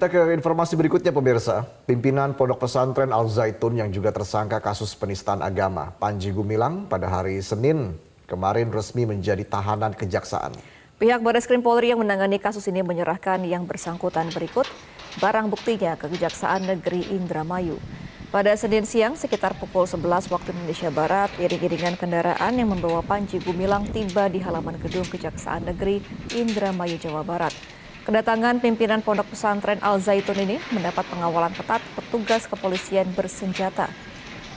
Kita ke informasi berikutnya pemirsa. Pimpinan Pondok Pesantren Al Zaitun yang juga tersangka kasus penistaan agama, Panji Gumilang pada hari Senin kemarin resmi menjadi tahanan kejaksaan. Pihak Baris Krim Polri yang menangani kasus ini menyerahkan yang bersangkutan berikut barang buktinya ke Kejaksaan Negeri Indramayu. Pada Senin siang sekitar pukul 11 waktu Indonesia Barat, iring-iringan kendaraan yang membawa Panji Gumilang tiba di halaman gedung Kejaksaan Negeri Indramayu, Jawa Barat. Kedatangan pimpinan Pondok Pesantren Al Zaitun ini mendapat pengawalan ketat petugas kepolisian bersenjata.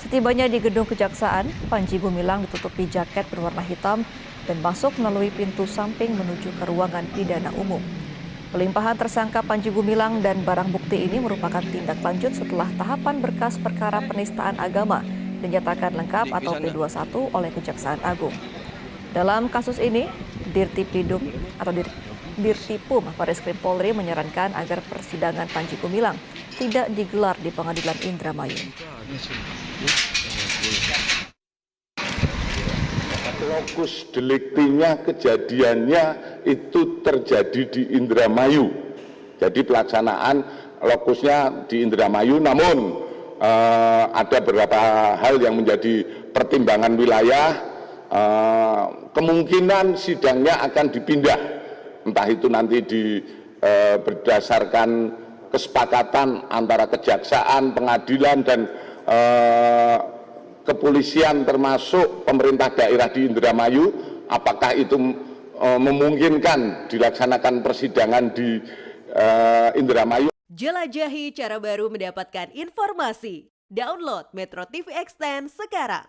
Setibanya di gedung kejaksaan, Panji Gumilang ditutupi jaket berwarna hitam dan masuk melalui pintu samping menuju ke ruangan pidana umum. Pelimpahan tersangka Panji Gumilang dan barang bukti ini merupakan tindak lanjut setelah tahapan berkas perkara penistaan agama dinyatakan lengkap atau P21 oleh Kejaksaan Agung. Dalam kasus ini, Dirtipidum atau Dir Dirtipum Baris Krim Polri menyarankan agar persidangan Panji Gumilang tidak digelar di Pengadilan Indramayu. Lokus deliktinya kejadiannya itu terjadi di Indramayu. Jadi pelaksanaan lokusnya di Indramayu namun eh, ada beberapa hal yang menjadi pertimbangan wilayah eh, kemungkinan sidangnya akan dipindah entah itu nanti di eh, berdasarkan kesepakatan antara kejaksaan, pengadilan dan eh, kepolisian termasuk pemerintah daerah di Indramayu apakah itu eh, memungkinkan dilaksanakan persidangan di eh, Indramayu Jelajahi cara baru mendapatkan informasi. Download Metro TV Extend sekarang.